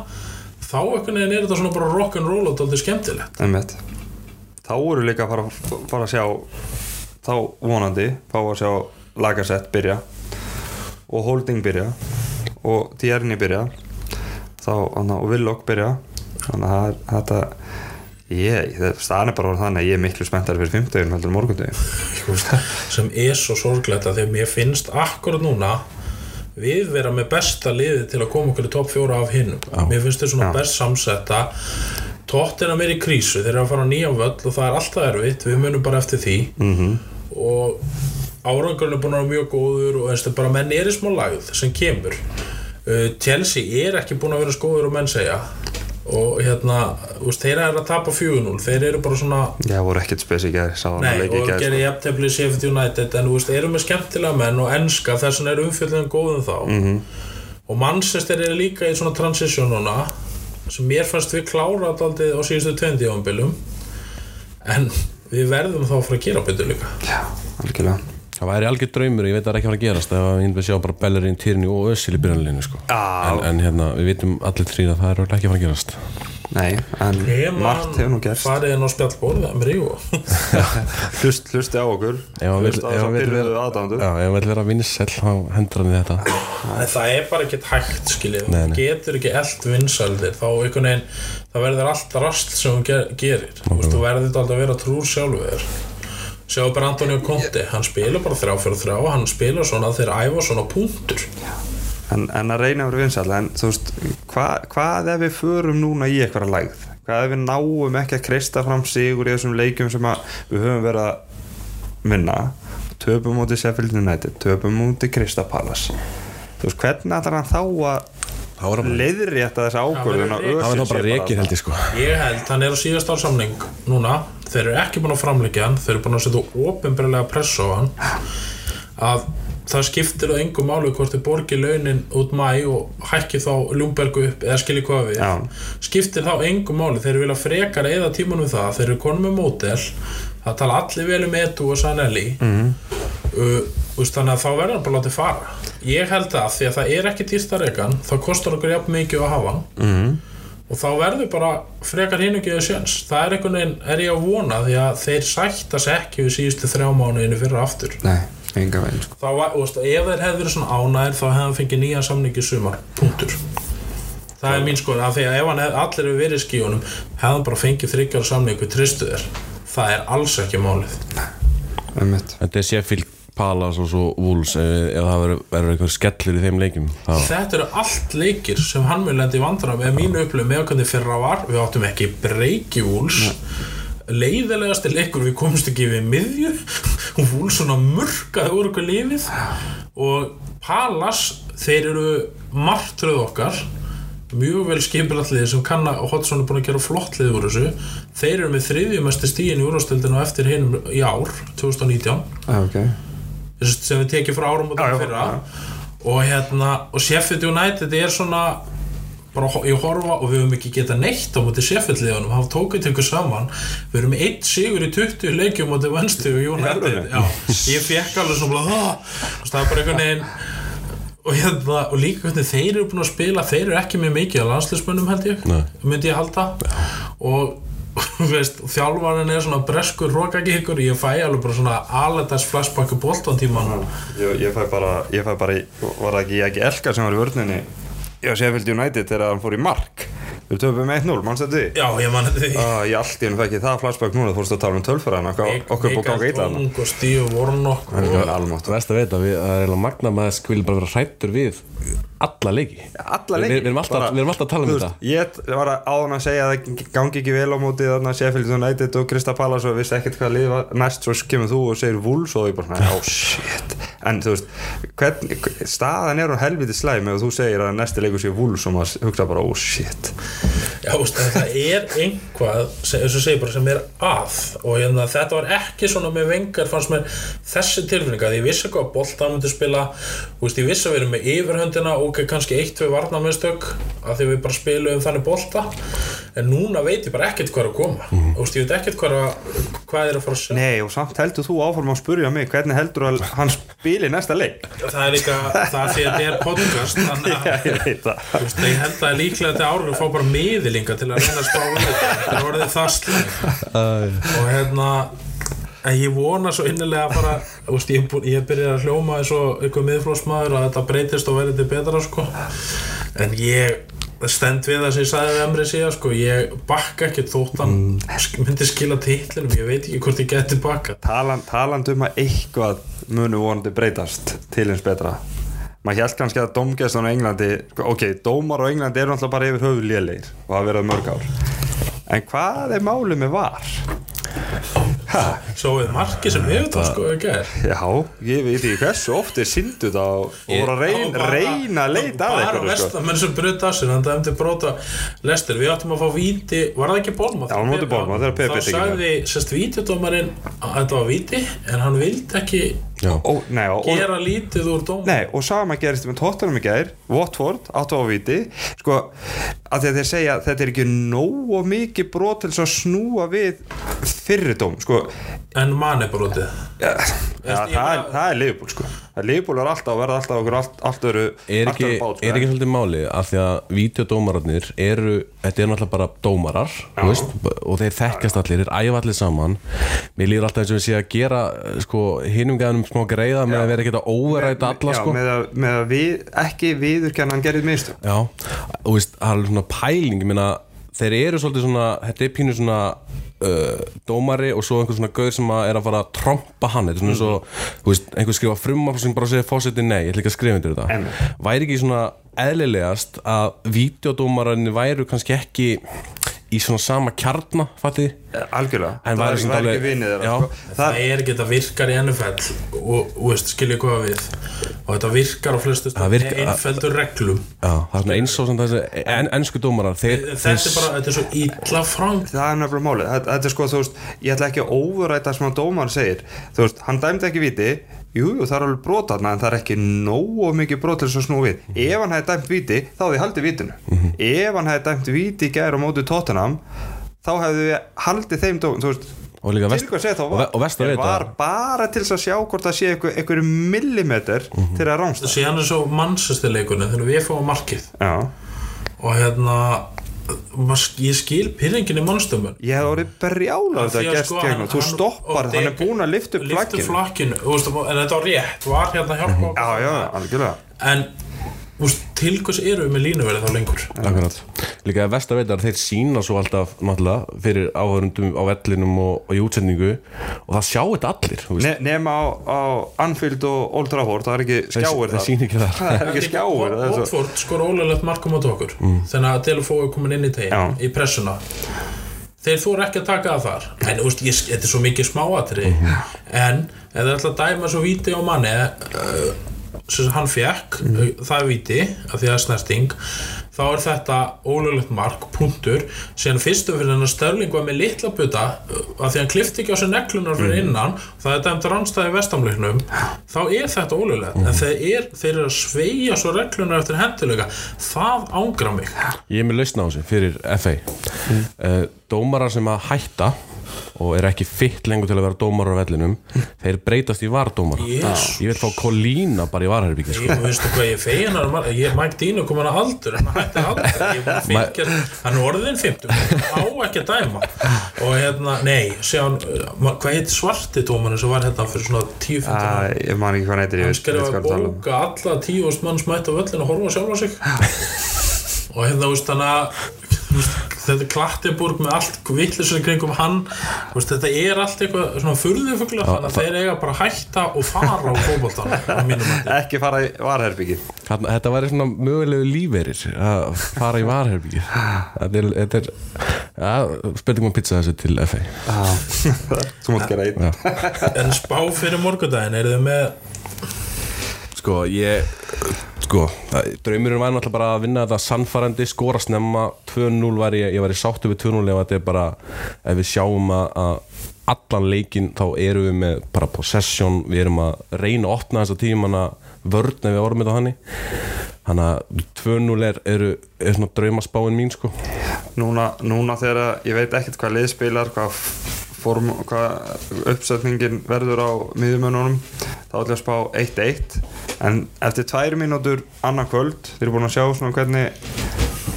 þá ekkert er þetta svona bara rock'n'roll og þetta er skemmtilegt.
Þá eru líka að fara, fara að sjá þá vonandi fá að sjá lagasett byrja og holding byrja og Tierni byrja. Þá, hana, og Villok byrja. Þannig að þetta ég, það er bara þannig að ég er miklu spenntari fyrir 50 heldur en morgundegin
sem er svo sorglegt að þegar mér finnst akkurat núna við vera með besta liði til að koma okkur í topp fjóra af hinnum mér finnst þau svona
Já.
best samsetta tóttina mér í krísu þeir eru að fara á nýjan völl og það er alltaf erfitt við munum bara eftir því.
Mm
og árangurinn er búin að vera mjög góður og veistu, bara menn er í smá lagð sem kemur. Uh, Chelsea er ekki búin að vera skóður og menn segja. Og hérna, úst, þeir eru að tapa 4-0 þeir eru bara svona
Já, voru ekkert spes í gæri, sá hann að
Nei, og gerir
sko.
jafntefli Sheffield United en þú veist, eru með skemmtilega menn og enska þess vegna er umfjöldin góðum þá.
Mhm.
og Manchester er líka í svona transition núna sem mér fannst við klára alltaf á síðustu 20 ámbilum en við verðum þá að fara að gera betur líka.
Já, algjörlega.
Það væri algjör draumur, ég veit að það er ekki að fara að gerast ef við myndum að sjá bara Bellerín, Týrni og Össil í byrjanleginu sko. En, en hérna, við vitum allir þrýr að það er ekki að fara að gerast
Nei, en
Ef
margt hefur nú gerst.
farið inn á spjallborðið með Ríó [LAUGHS]
Hlust, Hlusti á okkur. Hlust á þess að byrjuðu
vera-
aðdándu
Já, hann vil vera vinsæll þá hendur hann í þetta.
En það er bara ekkert hægt skiljið, þú getur ekki eld vinsældir, þá einhvern veginn það verður allt rast sem þú ger, gerir. Þú veist, þú verður þetta alltaf að vera trúr sjálfur. Sjáu bara Antonio Conte. Hann spila bara þrjá fyrir þrjá. Hann spila svona þeir æfa svona punktur
en, en að reyna að vera vinsall En þú veist, hva, hvað ef við förum núna í eitthvað lægð? Hvað ef við náum ekki að kreista fram sigur í þessum leikjum sem að við höfum verið að vinna? Töpum mútið Sheffield United Töpum mútið Krista Palace. Þú veist, hvernig ætlar hann þá
Þá
að
bara-
leiðrétta þessa ákvörðun
Það var þá bara rekið held ég sko.
Ég held, hann er á síðast ár samning núna, þeir eru ekki búin að framleggja hann. Þeir eru búin að setja ofinbjörlega press á hann. Að það skiptir það engum máli hvort þið borgi launin út mæ og hækki þá Ljúmbergu upp eða skilji hvað við
Já.
skiptir þá engum máli. Þeir vilja frekar eða tíman við það. Þeir eru konum með mótel það tala allir vel um Edu og Sanelli. Mm. uh, þannig að þá verður bara látið fara. Ég held að því að það er ekki dýrstaregan þá kostar okkur jafn mikið að hafa
mm.
og þá verður bara frekar hinn og geða sjans það er einhvern veginn, er ég að vona því að þeir sætta sig ekki við síðustu þrjá mánuðinu fyrir aftur.
Nei, enga veginn sko.
þá var, þú veist, ef þeir hefði verið svona ánæðir þá hefði hann fengið nýja samningi sumar. Punktur. Það er mín skoðun, af því að ef hann hef, allir hefur verið í skíunum hefði hann bara fengið þryggjar samning við tristu þér? Það er alls ekki málið.
Einmitt.
Þetta er Sheffield Palace og svo Wolves ef, ef það verður- einhver skellur í þeim leikjum þá,
þetta eru allt leikir sem hann vil lendi vandra með mínu upplöfum með hvernig fyrra var. Við áttum ekki breyki vúls leiðilegasti leikur við komumst ekki við miðju. Og vúls svona murkaði úr okkur lífið og Palas þeir eru martröð okkar mjög vel skipilallið sem kann að Hotsson er búin að gera flott lið úr þessu. Þeir eru með þriðjumesti stíin í úrvastöldinu eftir hinum í ár 2019
Já, ok.
Þessu sem við tekið frá árum og
já,
fyrra. og hérna og Sheffield United er svona bara ég horfa og við höfum ekki getað neitt á móti Sheffield liðunum, hann tókið til ykkur saman. Við með eitt sigur í 20 leikjum móti Venstu og
alvöru?
já, ég fekk alveg svona það er bara einhvern veginn. Og, hérna, og líka hvernig þeir eru búin að spila þeir eru ekki með mikið að landslismönnum held ég
Nei.
myndi ég halda. Og [LAUGHS] þú veist, þjálfarinn er svona breskur rókagíkur, ég fæ alveg bara svona alendas flashback í boltan tíman
ég, ég fæ bara, ég fæ bara var það ekki, ekki Elka sem var í vörninni Já, Sheffield United þegar hann fór í mark. Við töfum 1-0, mannst þetta því?
já, ég mann því.
Ah, ég allt í hennu fekk ég það flashback núna þú fórst að tala um tölfræðina okkur okkur búið ganga illa hana
Ung og Steve Warnock
Það
og,
er almátt
Þú veist að veit að við, það er eiginlega magna að maður skvilja bara vera hrættur við alla leiki.
Alla leiki
við erum alltaf-
Bara,
við erum alltaf að tala um
þú
þetta.
ég var að áðan að segja að það gangi ekki vel á móti þarna Sheffield United og Krista Pallas og vissi ekkert hvað lið var næst svo kemur þú og segir Wolves og ég bara já shit. En þú veist, hvern, staðan er á helviti slæmi og þú segir að næsti leikur sé Wolves og maður hugsa bara, oh shit.
Já, þú veist, það er einhvað sem, bara, sem er að og hérna, þetta var ekki svona með vengar fannst mér þessi tilfinning að ég vissi hvað boltan myndi spila veist, ég vissi að við erum með yfirhöndina og ok, kannski eitt, tvei varnarmestök að því við bara spilum þannig bolta. En núna veit ég bara ekkert hvað er að koma. Þú veist, ég veit ekkert hvað er að, hvað er að fara að sjá.
Nei, og samt heldur þú áfram að spurja mig hvernig heldur að hann spili næsta leik?
Það er líka, það er því að þetta er podcast [LAUGHS] þannig að
ég veit það.
Þú veist, ég held að líklega þetta árið fá bara miðilinga til að reyna að spá um þetta. Það er orðið það slæm og hérna en ég vona svo innilega bara veist, ég, ég byrjaði að hljóma eins og einhver miðflósmaður að þetta breytist og verði til betra sko. en ég stend við það sem ég sagði við Emri síðan sko. ég bakka ekki þótt hann sk- myndi skila titlinum, ég veit ekki hvort ég geti bakka
Talan, Taland um að eitthvað munu vonandi breytast til eins betra maður held kannski að dómgæslan á Englandi ok, dómar á Englandi eru alltaf bara yfir höfu lélegir og hafa verið mörg ár en hvað er málið með var?
Svo við marki sem hefur það sko ekki er
já, ég veit ekki hversu oft er syndu það og voru að reyna, reyna að leita að
bara
eitthvað sko.
vestamenn sem bröt að sér hann dæmdi bróta lestir við áttum að fá víti var það ekki Bólma?
Já, á móti Bournemouth, þegar Pepe
þá
tekið
sagði sérst vítidómarinn að þetta var víti en hann vildi ekki
Ó, nei, og, og,
gera lítið úr dóm
Nei, og sama gerist með Tottenham í gær Watford, áttu á viti. Sko, að þeir segja að þetta er ekki nógu mikið brot til að snúa við fyrridóm sko,
en manni brotið.
Ja, ja, það, er, það er Liverpool sko. Liverpool er alltaf að verða alltaf okkur allt, allt öru
er ekki,
bát, sko.
er ekki svolítið máli af því að vídeodómararnir eru þetta er náttúrulega bara dómarar veist, og þeir þekkjast allir, þeir æfa allir saman mér líður alltaf eins og við sé að gera sko, hinum gæðanum smá greiða með að vera ekki að overræta alla
Já,
sko.
með að, með að við, ekki viðurkenna hann gerðið mistök
Já, og veist, það er svona pæling meina, þeir eru svolítið svona þetta er pínu svona uh, dómari og svo einhver svona gauður sem að er að fara að trompa hann, þetta er svona svo þú veist, einhver skrifa frumar sem bara segir fósiti nei, ég ætla ekki að skrifa undir þetta
Einmitt.
væri ekki svona eðlilegast að vídeodómararnir væru kannski ekki í svona sama kjarna, fatið
algjörlega,
En
það er
alveg-
ekki vinið þeirra
Já.
sko.
það,
það,
er ekki þetta virkar í NFL og, og veist, skilja hvað við. Og þetta virkar á flestu
Það virkar-
einfeldur reglum.
Já, það er svona eins og svona þessi en, ensku dómarar, þeir,
þetta er bara, þetta er svo illa fram.
Það er nefnilega málið. Þetta, þetta er sko, þú veist, ég ætla ekki að overræta sem að dómar segir, þú veist, hann dæmdi ekki viti jú, það er alveg brotarna en það er ekki nógu mikið brot til þess að snúa við. Ef hann hefði dæmt viti, þá hefði haldið vitinu ef hann hefði dæmt viti í gæri á móti Tottenham, þá hefði við haldið þeim dómum, þú veist
og líka
til
vest,
hvað segja þá
og, ve- og vest að
Ég
veita
var bara til þess að sjá hvort það sé einhver, einhver millimeter til að rángsta
síðan er svo mannsestileikunni þegar við fáum markið.
Já,
og hérna ég skil pyrringin í mannstömmun
ég hef orðið berjála
sko,
þú stoppar, hann er búin að lifta upp
flakkinu. en þetta var rétt, var hérna hjálpa [LAUGHS] okkur.
já, já, algjörlega.
En til hvers eru við með línuverið þá lengur?
Akkurat. Líka að vestaveitar þeir sína svo alltaf náttúrulega fyrir áhörundum á vellinum og, og í útsendingu og það sjá þetta allir.
Ne nema á, á Anfield og Old Trafford það er ekki
ekki þar.
Það er ekki það er svo-
Watford skor ólulegt markum á okkur. Þannig að Delafó er komin inn í
Já.
tegin í pressuna. Þeir þú ekki að taka það þar. En þú veist, ég, þetta er svo mikið smáatri en ef það ætla að dæma svo víti á manni uh, sem hann fekk uh, það er víti af því að það er snerting þá er þetta ólulegt mark, punktur. Síðan fyrstum fyrir hennar Störling var með litla buta uh, af því að hann klifti ekki á sér neklunar fyrir innan það er dæmt rannstæði vestamleiknum þá er þetta ólulegt en þeir, er, þeir eru að sveigja svo reglunar eftir hendilega það ángra mig.
Ég er með lausna á þessu fyrir FA mm. Dómarar sem að hætta og er ekki fitt lengur til að vera dómarar á vellinum [LAUGHS] þeir breytast í vardómara.
Jesús.
Ég vil fá Kolína bara í varherbyggi sko.
Ég veistu hvað ég fegin hann ég, Mike Dino kom hann að aldur en hann hætti aldur er að hann er orðin 50 á ekki að dæma. Og hérna, nei, sé hann uh, hvað heit svarti dómarinn sem var hérna fyrir svona 10-15 ára
ég man ekki hvað neytir ég
hann
veist, veist
skrifa
hvað það tala um.
bóka alla tíu manns mætt á völlin og horfa á sjálfa sig. [LAUGHS] Og hérna, þú veist, þannig að þetta er Klatteburg með allt vittlislega kringum hann þú veist, þetta er allt eitthvað svona furðufugla þannig að þeir eiga bara að hætta og fara á fótboltan á mínum mati. [LAUGHS]
Ekki fara í varherbyggi
Þetta væri svona mögulegu lífeyrir að fara í varherbyggi Þetta er, þetta er ja, spurningum pizza þessu til FA [LAUGHS]
þú mátt gera einn.
En spá fyrir morgundaginn, eru þið með
Sko, ég Sko, draumurinn var náttúrulega bara að vinna þetta sannfærandi, skora snemma 2-0 var ég, ég var í sáttu við 2-0 ef þetta er bara, ef við sjáum að, að allan leikinn þá erum við með bara possession, við erum að reyna að opna þessa tímana vörn ef við með það hannig þannig að 2-0 er, eru, er svona draumaspáin mín sko.
Núna, núna þegar ég veit ekkert hvað liðspilar hvað, form, hvað uppsetningin verður á miðjumönunum þá ætlum ég að spá 1-1 en eftir tvær mínútur annað kvöld þeir eru búin að sjá svona hvernig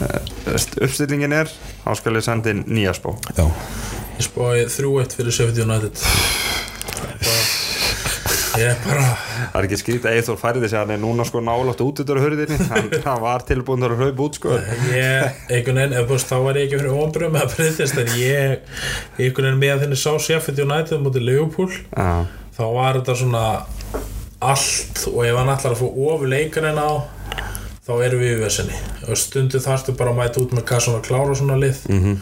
uh, uppstillingin er þá skal ég senda inn nýja spá.
Já,
ég spáði 3-1 fyrir Sheffield United. [SIGHS] Bara, ég bara
það er ekki skrítið að Eithor færði sig hann er núna sko nálátt út út á hurðinni [LAUGHS] hann, var tilbúin að hlaupa út sko.
Ég, einhvern veginn, eða búst, þá var ég ekki fyrir með að breyðist en ég, einhvern veginn með þenni sá Sheffield United mútið Liverpool.
Já,
þá var þetta svona allt og ef hann ætlar að fá ofur leikarinn á þá erum við í vesenni og stundu þarftu bara að mæta út með kassan og klára svona lið. -hmm.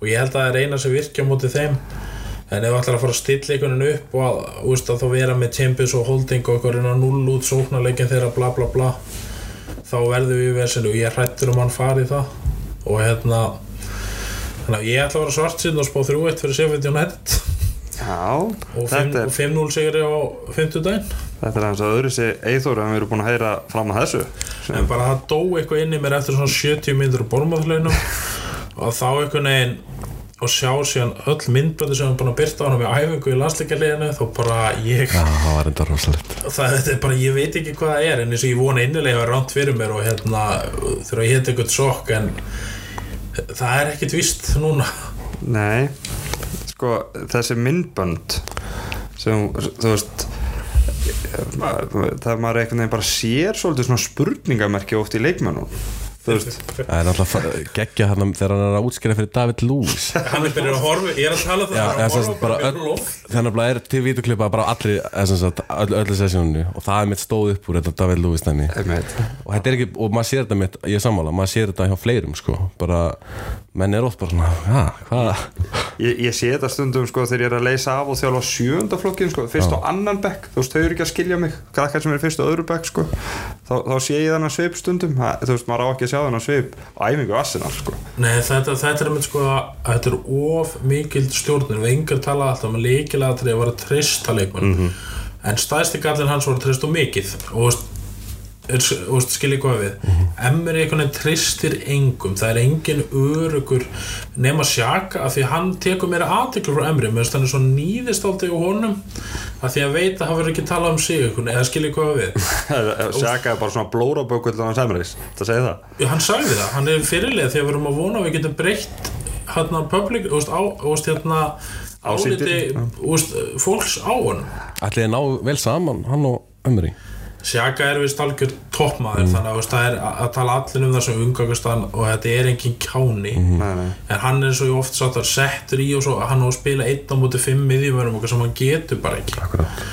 og ég held að það er eina sem virkja mútið þeim en ef ætlar að fara að stilla einhvern veginn upp og að, úst, að þá vera með Champions og Holding og eitthvað reyna null út sóknarleikin þeirra bla bla bla þá verðum við í vesenni og ég hrættur um hann fari í það. Og hérna þannig að ég ætla að vera svart síðan og spá 3-1 fyrir Sheffield United.
Já
og
þetta er,
5-0 sigri á 50 daginn
þetta er hans að öðru sig Eithor en við erum búin að heyra fram að þessu.
En bara það dó eitthvað inn í mér eftir svona 70 myndur á bormáðleginum [LAUGHS] og þá einhvern veginn og sjá síðan öll myndböndu sem hann búin að byrta á hann með æfingu í landsleikjarleginu þá bara ég
Já, það var enda rosalegt.
Það þetta er bara, ég veit ekki hvað það er en eins og ég vona innilega að ránt fyrir mér og hérna þurfa að hita eitthvað sokk en það er ekkit víst núna.
Nei, sko þessi myndbönd sem, þú veist það maður einhvern veginn bara sér svolítið svona spurningamerki oft í leikmönnum þú veist,
Það er náttúrulega geggja hann þegar hann er að útskýra fyrir David Lewis. [LAUGHS]
Hann er byrjað að horfa, ég er að tala um það er að
þannig að er til vídeoklippa bara öll, öllu sessjónu og það er mitt stóð upp úr þetta David Lewis dæmi.
Einmitt.
Og þetta er ekki, og maður sér þetta mitt, ég er sammála maður sér þetta hjá fleirum sko. Bara, menn er oft bara svona, hæ, hvað?
Ég, ég sé þetta stundum sko þegar ég er að leysa af og þjálfa sjöndaflokkin sko, fyrst og annan bekk. Þú veist, þau eru ekki að skilja mig, krakkar sem er fyrst og öðru bekk sko, þá, þá sé ég þennan svip stundum, Ha, þú veist, maður á ekki að sjá þennan svip á æfingu Arsenal sko.
Nei, þetta, þetta er einmitt sko að þetta er of mikil stjórnir við yngur tala alltaf um að leikilega að vera trista leikmann
Mhm.
en stæðsti gallin hans voru trist og mikið. Og veist, er, og veist, skilji hvað við.
Mhm.
Emmer einhvern veginn tristir engum það er engin örugur nema sjaka af því að hann tekur meira aðteklu frá Emri, meðan hann er svo nýðist aldrei á honum af því að veit að hann verður ekki talað um sig einhvern, eða skilji hvað við. [LAUGHS]
Sjaka er bara svona blórabökull á hans emris, það segir það.
Já, hann sagði það, hann er fyrirlega þegar við erum að vona að við getum breytt hérna public, þú veist, á, veist, hérna áliti, veist, fólks á honum.
Ætli þið ná vel saman, hann og Ömri
Sjaka er vist algjör toppmaður þannig að það er að tala allir um það sem umgangast hann og þetta er engin kjáni.
Nei, nei.
en hann er svo oft satt að settur í og svo hann á að spila einn á móti fimm miðjumörum og sem hann getur bara ekki.
Akkurat.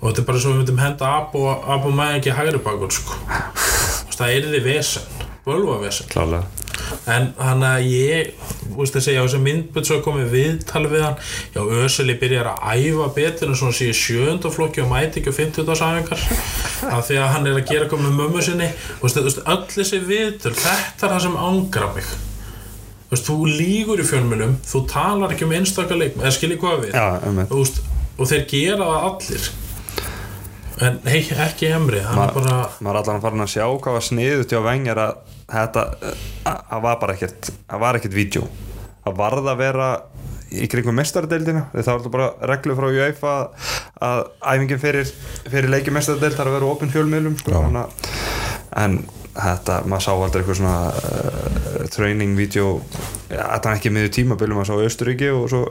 og þetta er bara svo við myndum henda ab og, ab og maður ekki hægri bakur sko. Þú veist, það er því vesen völva vesen
klálega
en hann að ég veist að segja á þessu myndböld svo komið viðtal við hann já Öseli byrjar að æfa betur en svona síðu sjöndaflokki og mæti ekki á 50 æfingar af því að hann er að gera komið mömmu sinni. Þú veist öll þessi viðtöl þetta er það sem angra mig. Þú lígur í fjölmjölum þú talar ekki um einstakar leik eða skiljið hvað við?
Já,
veist, og þeir gera það allir. En hei, ekki Emri hann
Ma-
bara
maður er allan farin að sjá hvað var sniðut hjá venjar að þetta að- að var bara ekkert það var ekkert vídeo. Það varð að vera í kringum mestardeildina það var bara reglu frá UEFA að, æfingin fyrir, fyrir leiki mestardeild þarf að vera opinn fjölmiðlum sko, en þetta, maður sá aldrei eitthvað svona uh, training video þetta er ekki miður tímabilum maður sá Östuríki og svo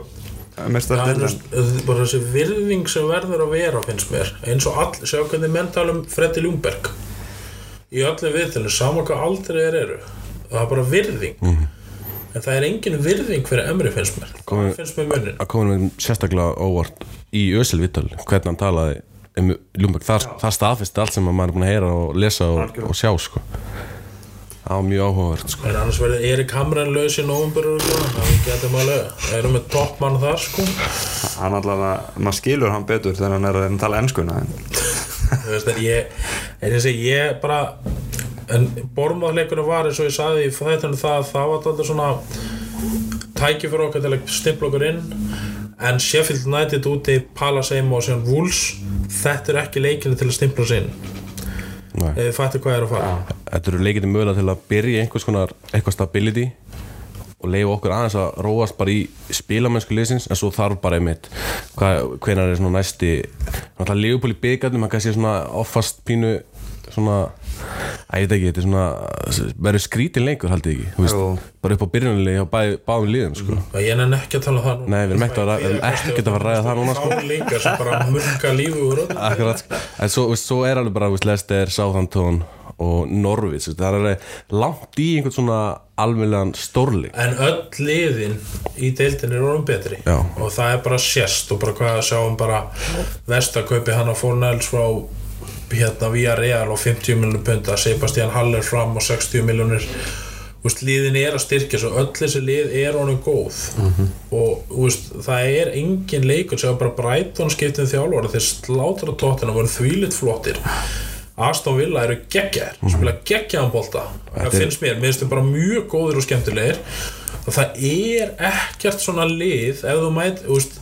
mestardeild
bara þessi virðing sem verður að vera finnst mér eins og all, sjá hvernig menn tala um Freddi Ljungberg í öllum viðtölum, sama hvað aldrei þeir eru. Það er bara virðing. En það er engin virðing fyrir Emri finnst mér. Það finnst mér munnin
að koma með sérstaklega óvart í Ösil Vittal hvernig hann talaði um Ljúmbæk það, það staðfesti allt sem maður er búin að heyra og lesa og, og sjá sko. það var mjög áhugavert sko.
en annars verður Erik Hamren laus í nóvumber það við getum alveg það erum með toppmann þar sko.
Hann allavega, maður skilur hann betur þegar hann er að tala enskuna en
veist, en ég, en ég segi, ég bara en bormáðleikunum var eins og ég saði þættinu það það var alltaf svona tæki fyrir okkar til að stimpla okkur inn. En Sheffield United úti Palace heima og síðan Wolves þetta er ekki leikinu til að stimpla sig inn. Eða þið fattu hvað er að fara.
Þetta eru leikindi mögulega til að byrja einhvers konar eitthvað stability og leifa okkur aðeins að róast bara í spilamennsku liðsins en svo þarf bara einmitt hvað, hvenar er svona næsti náttúrulega Leopold í byggarnum hann kannski svona offast pínu svona að ég veit ekki, þetta er svona verður skrítin leikur haldið ekki bara upp á byrjunarlegi á báðum liðum sko.
og ég nenni ekki að tala um það núna.
Nei, við erum ekkert að fara að ræða það núna, sko.
Fá líka sem bara murka lífi úr
Akkurat, en svo, svo er alveg bara Leicester, Southampton og veist, það er langt í einhvern svona alveglegan stórleik.
En öll liðin í deildin er orðin betri.
Já.
og það er bara sérst og bara hvað að sjáum bara vestakaupi hann á Fornells frá hérna via Real og 50 miljonur punda Sebastian Haller fram og 60 miljonur Úst, liðin er að styrkja svo öll þessi lið er honum góð. Og úst, það er engin leikur sem bara Brighton skiptið þjálfara þeir slátra tóttina voru þvílitt flottir. Aston Villa eru geggjar mm. spila geggjaðan bolta. Það
er-
finnst mér, mér finnst þeir bara mjög góðir og skemmtilegir. Og það er ekkert svona lið ef þú mæt, þú veist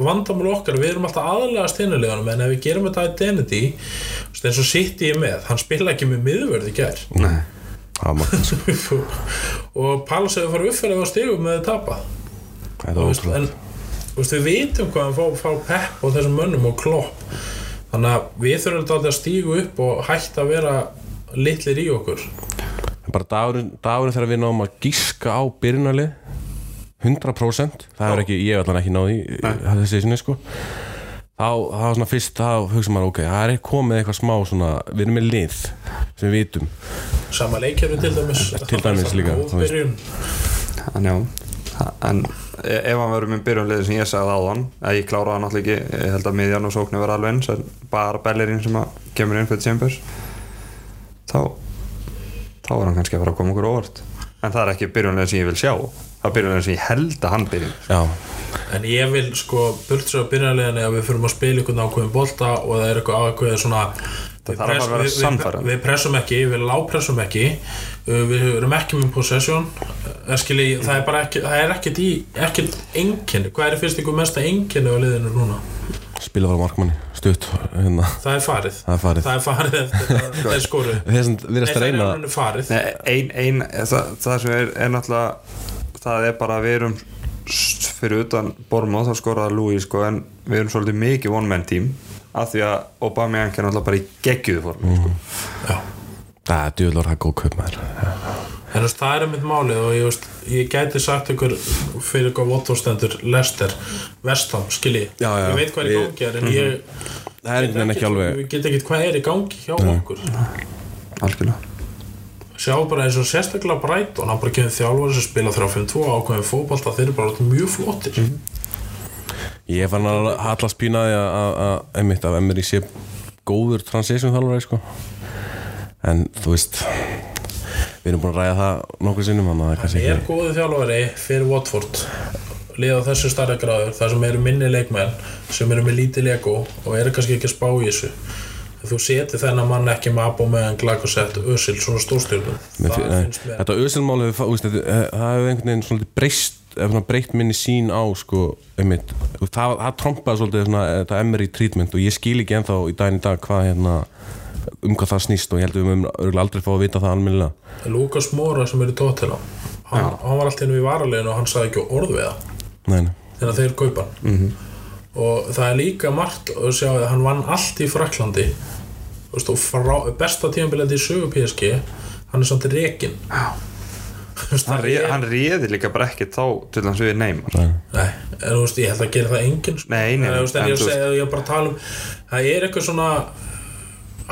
vandamál okkar, við erum alltaf aðalegast hinnuleganum en ef við gerum þetta identity eins og sitt ég með, hann spila ekki með miðvörð í gær.
Nei,
Það var [LAUGHS]
og Palace hefur farið uppferðið á stigum með að tapa.
Þetta
Þú
var
veist,
ótrúlega
en veist, við vitum hvað hann fá, fá pepp á þessum mönnum og klopp. Þannig að við þurfum þetta að stígu upp og hætta að vera litlir í okkur.
En bara dagurinn, dagurinn þegar við náum að gíska á byrjunarlið 100% það er ekki, ég hef allan ekki náði þessi sinni sko. Þá, var svona fyrst, þá hugsa maður ok, það er komið eitthvað smá svona, við erum með lið sem við vitum.
Sama leikjörðu til dæmis
Til dæmis líka, veist.
byrjun.
en já Ha- en e- ef hann verður með byrjunliði sem ég sagði áðan að ég klára það náttúrulega ekki ég held að miðjan og sóknu verða alveg eins en bara Bellerín sem að kemur inn fyrir Chambers þá þá er hann kannski að fara að koma okkur óvart. En það er ekki byrjunliði sem ég vil sjá það er byrjunliði sem ég held að hann byrjun
já,
En ég vil sko burt sér á byrjanleginni að við fyrir að spila einhvern ákveðin bolta og það er eitthvað ákveðin svona við
að
press-
vera
við- við-. Við pressum ekki, við lápressum ekki. Uh, við erum ekki með possession. Uh, skili, það er bara ekki það er ekkert í, ekkert enginni hvað er fyrst ykkur mesta enginni á liðinu núna?
Spila var markmanni stutt, hérna,
það er farið.
Það er farið.
Það er farið eftir að það er
að reyna
það er farið
Nei, ein, ein, það, það sem er, er náttúrulega það er bara að við erum fyrir utan Bormóð þá skoraði Louis sko, en við erum svolítið mikið one man team af því að Aubameyang er náttúrulega bara í geggjuðu formi sko.
Já.
það er djúðlur það er góð kaup maður
En veist, það er einmitt málið og ég, veist, ég gæti sagt ykkur fyrir hvað votvorstendur Lester, Vestham, skilji
Já, já.
ég veit hvað er í gangi er, en ég
það er einhvern veginn ekki alveg
við get ekki hvað er í gangi hjá okkur?
Algjörlega
sjá bara eins og sérstaklega Brighton hann bara kemur þjálfur sem spila 3-5-2 ákveðin fótbolta, þeir eru bara mjög flottir.
Mhm. ég fann að hallast pínaði að, að, að einmitt að Emery sé góður transition þjálfari sko. En þú veist við erum búin að ræða það nokkuð sinnum að
hann er
ekki
góðu þjálfari fyrir Watford liða þessu starra gráður þar sem eru minni leikmenn sem eru með lítið lego og eru kannski ekki að spá í þessu þú seti þennan mann ekki með Abo meðan Glagosett, Özil, svona stórstjórnum
þetta auðsilmáli það hefur einhvern veginn svolítið breyst eða svona breytt minni sín á sko, einmitt, það, það trompaði svolítið svona, þetta Emery treatment og ég skil ekki ennþá í daginn í dag hvað hérna um hvað það snýst og ég held að við mögum örugglega aldrei fá að vita það almennilega.
Lukas Mora sem er í Tottenham hann, hann var alltaf inn við varaleginu og hann sagði ekki orð við það.
Nei, nei.
þegar þeir kaupa hann. -hmm. Og það er líka margt að sjá að hann vann allt í Fraklandi og frá, besta tímabilið í sögu PSG hann er samt rekin
hann, ré, hann réði líka bara ekki þá til hans við Neymar.
Nei, en þú veist, ég held að gera það enginn sko.
Nei, nei,
En, þú veist, en
en
ég, segi, ég er bara að tala um það er eitthvað svona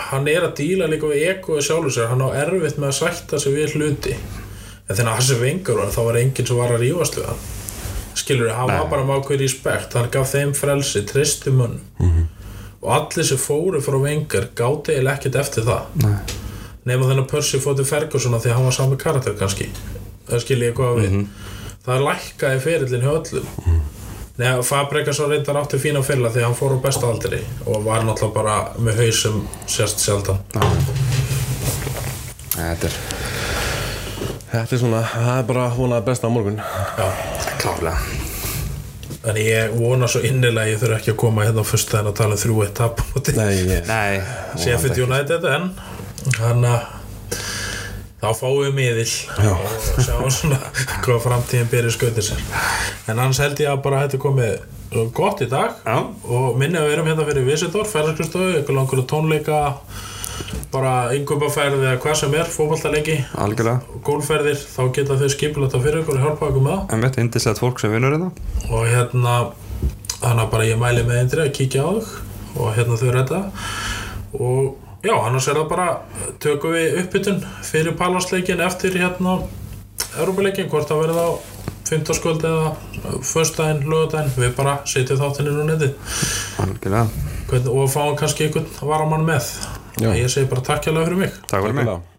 hann er að díla líka við ego sjálfur sér, hann á erfitt með að sætta sig við hluti. En þegar Hassi Vengur var þá var enginn sem var að rífast við hann skilur hann var bara með ákveð respekt. Hann gaf þeim frelsi, tristi munn og allir sem fóru frá Vengur gáti eiginlega ekkert eftir það.
Nei.
nema þennan Percy fóti Ferguson af því að hann var sami karakter kannski. Það skilji ég hvað við. Það lækkaði ferillin hjá öllum. Nei, Fabregas var reyndar átti fína fyrirla því að hann fór á besta aldri og var náttúrulega bara með haus sem sérst sjaldan
Þetta er
Þetta er svona, það er bara vonað besta á morgun.
Já.
klárlega.
En ég vona svo innilega ég þurfi ekki að koma hérna á fyrst að tala um þrjú eitt tap á móti.
Nei, ég
Nei,
Sheffield United en hann að þá fáum við miðil. Og sjáum svona hvað framtíðin byrja skautir sér. En annars held ég að bara þetta komið gott í dag.
Já.
og minni að við erum hérna fyrir Visitor, ferðarskristofu, ykkur langur tónleika bara yngöpaferði eða hvað sem er, fótballtaleiki
algjörlega.
Gólferðir, þá geta þau skipulata fyrir ykkur og hjálpa ykkur með það.
En veit, indislegt fólk sem vinnur þetta
og hérna þannig að bara ég mæli með eindri að kíkja á þau og hérna þau redda. Og já, annars er það bara tökum við uppbytun fyrir palansleikin eftir hérna Európa-leikin, hvort það verður á 15 skvöld eða föstudaginn, lögudaginn, við bara setjum þáttinn inn á netið.
Algjörlega.
Hvern, og fáum kannski einhvern varamann með
Já.
ég segi bara takk hjá fyrir mig.
Takk fyrir mig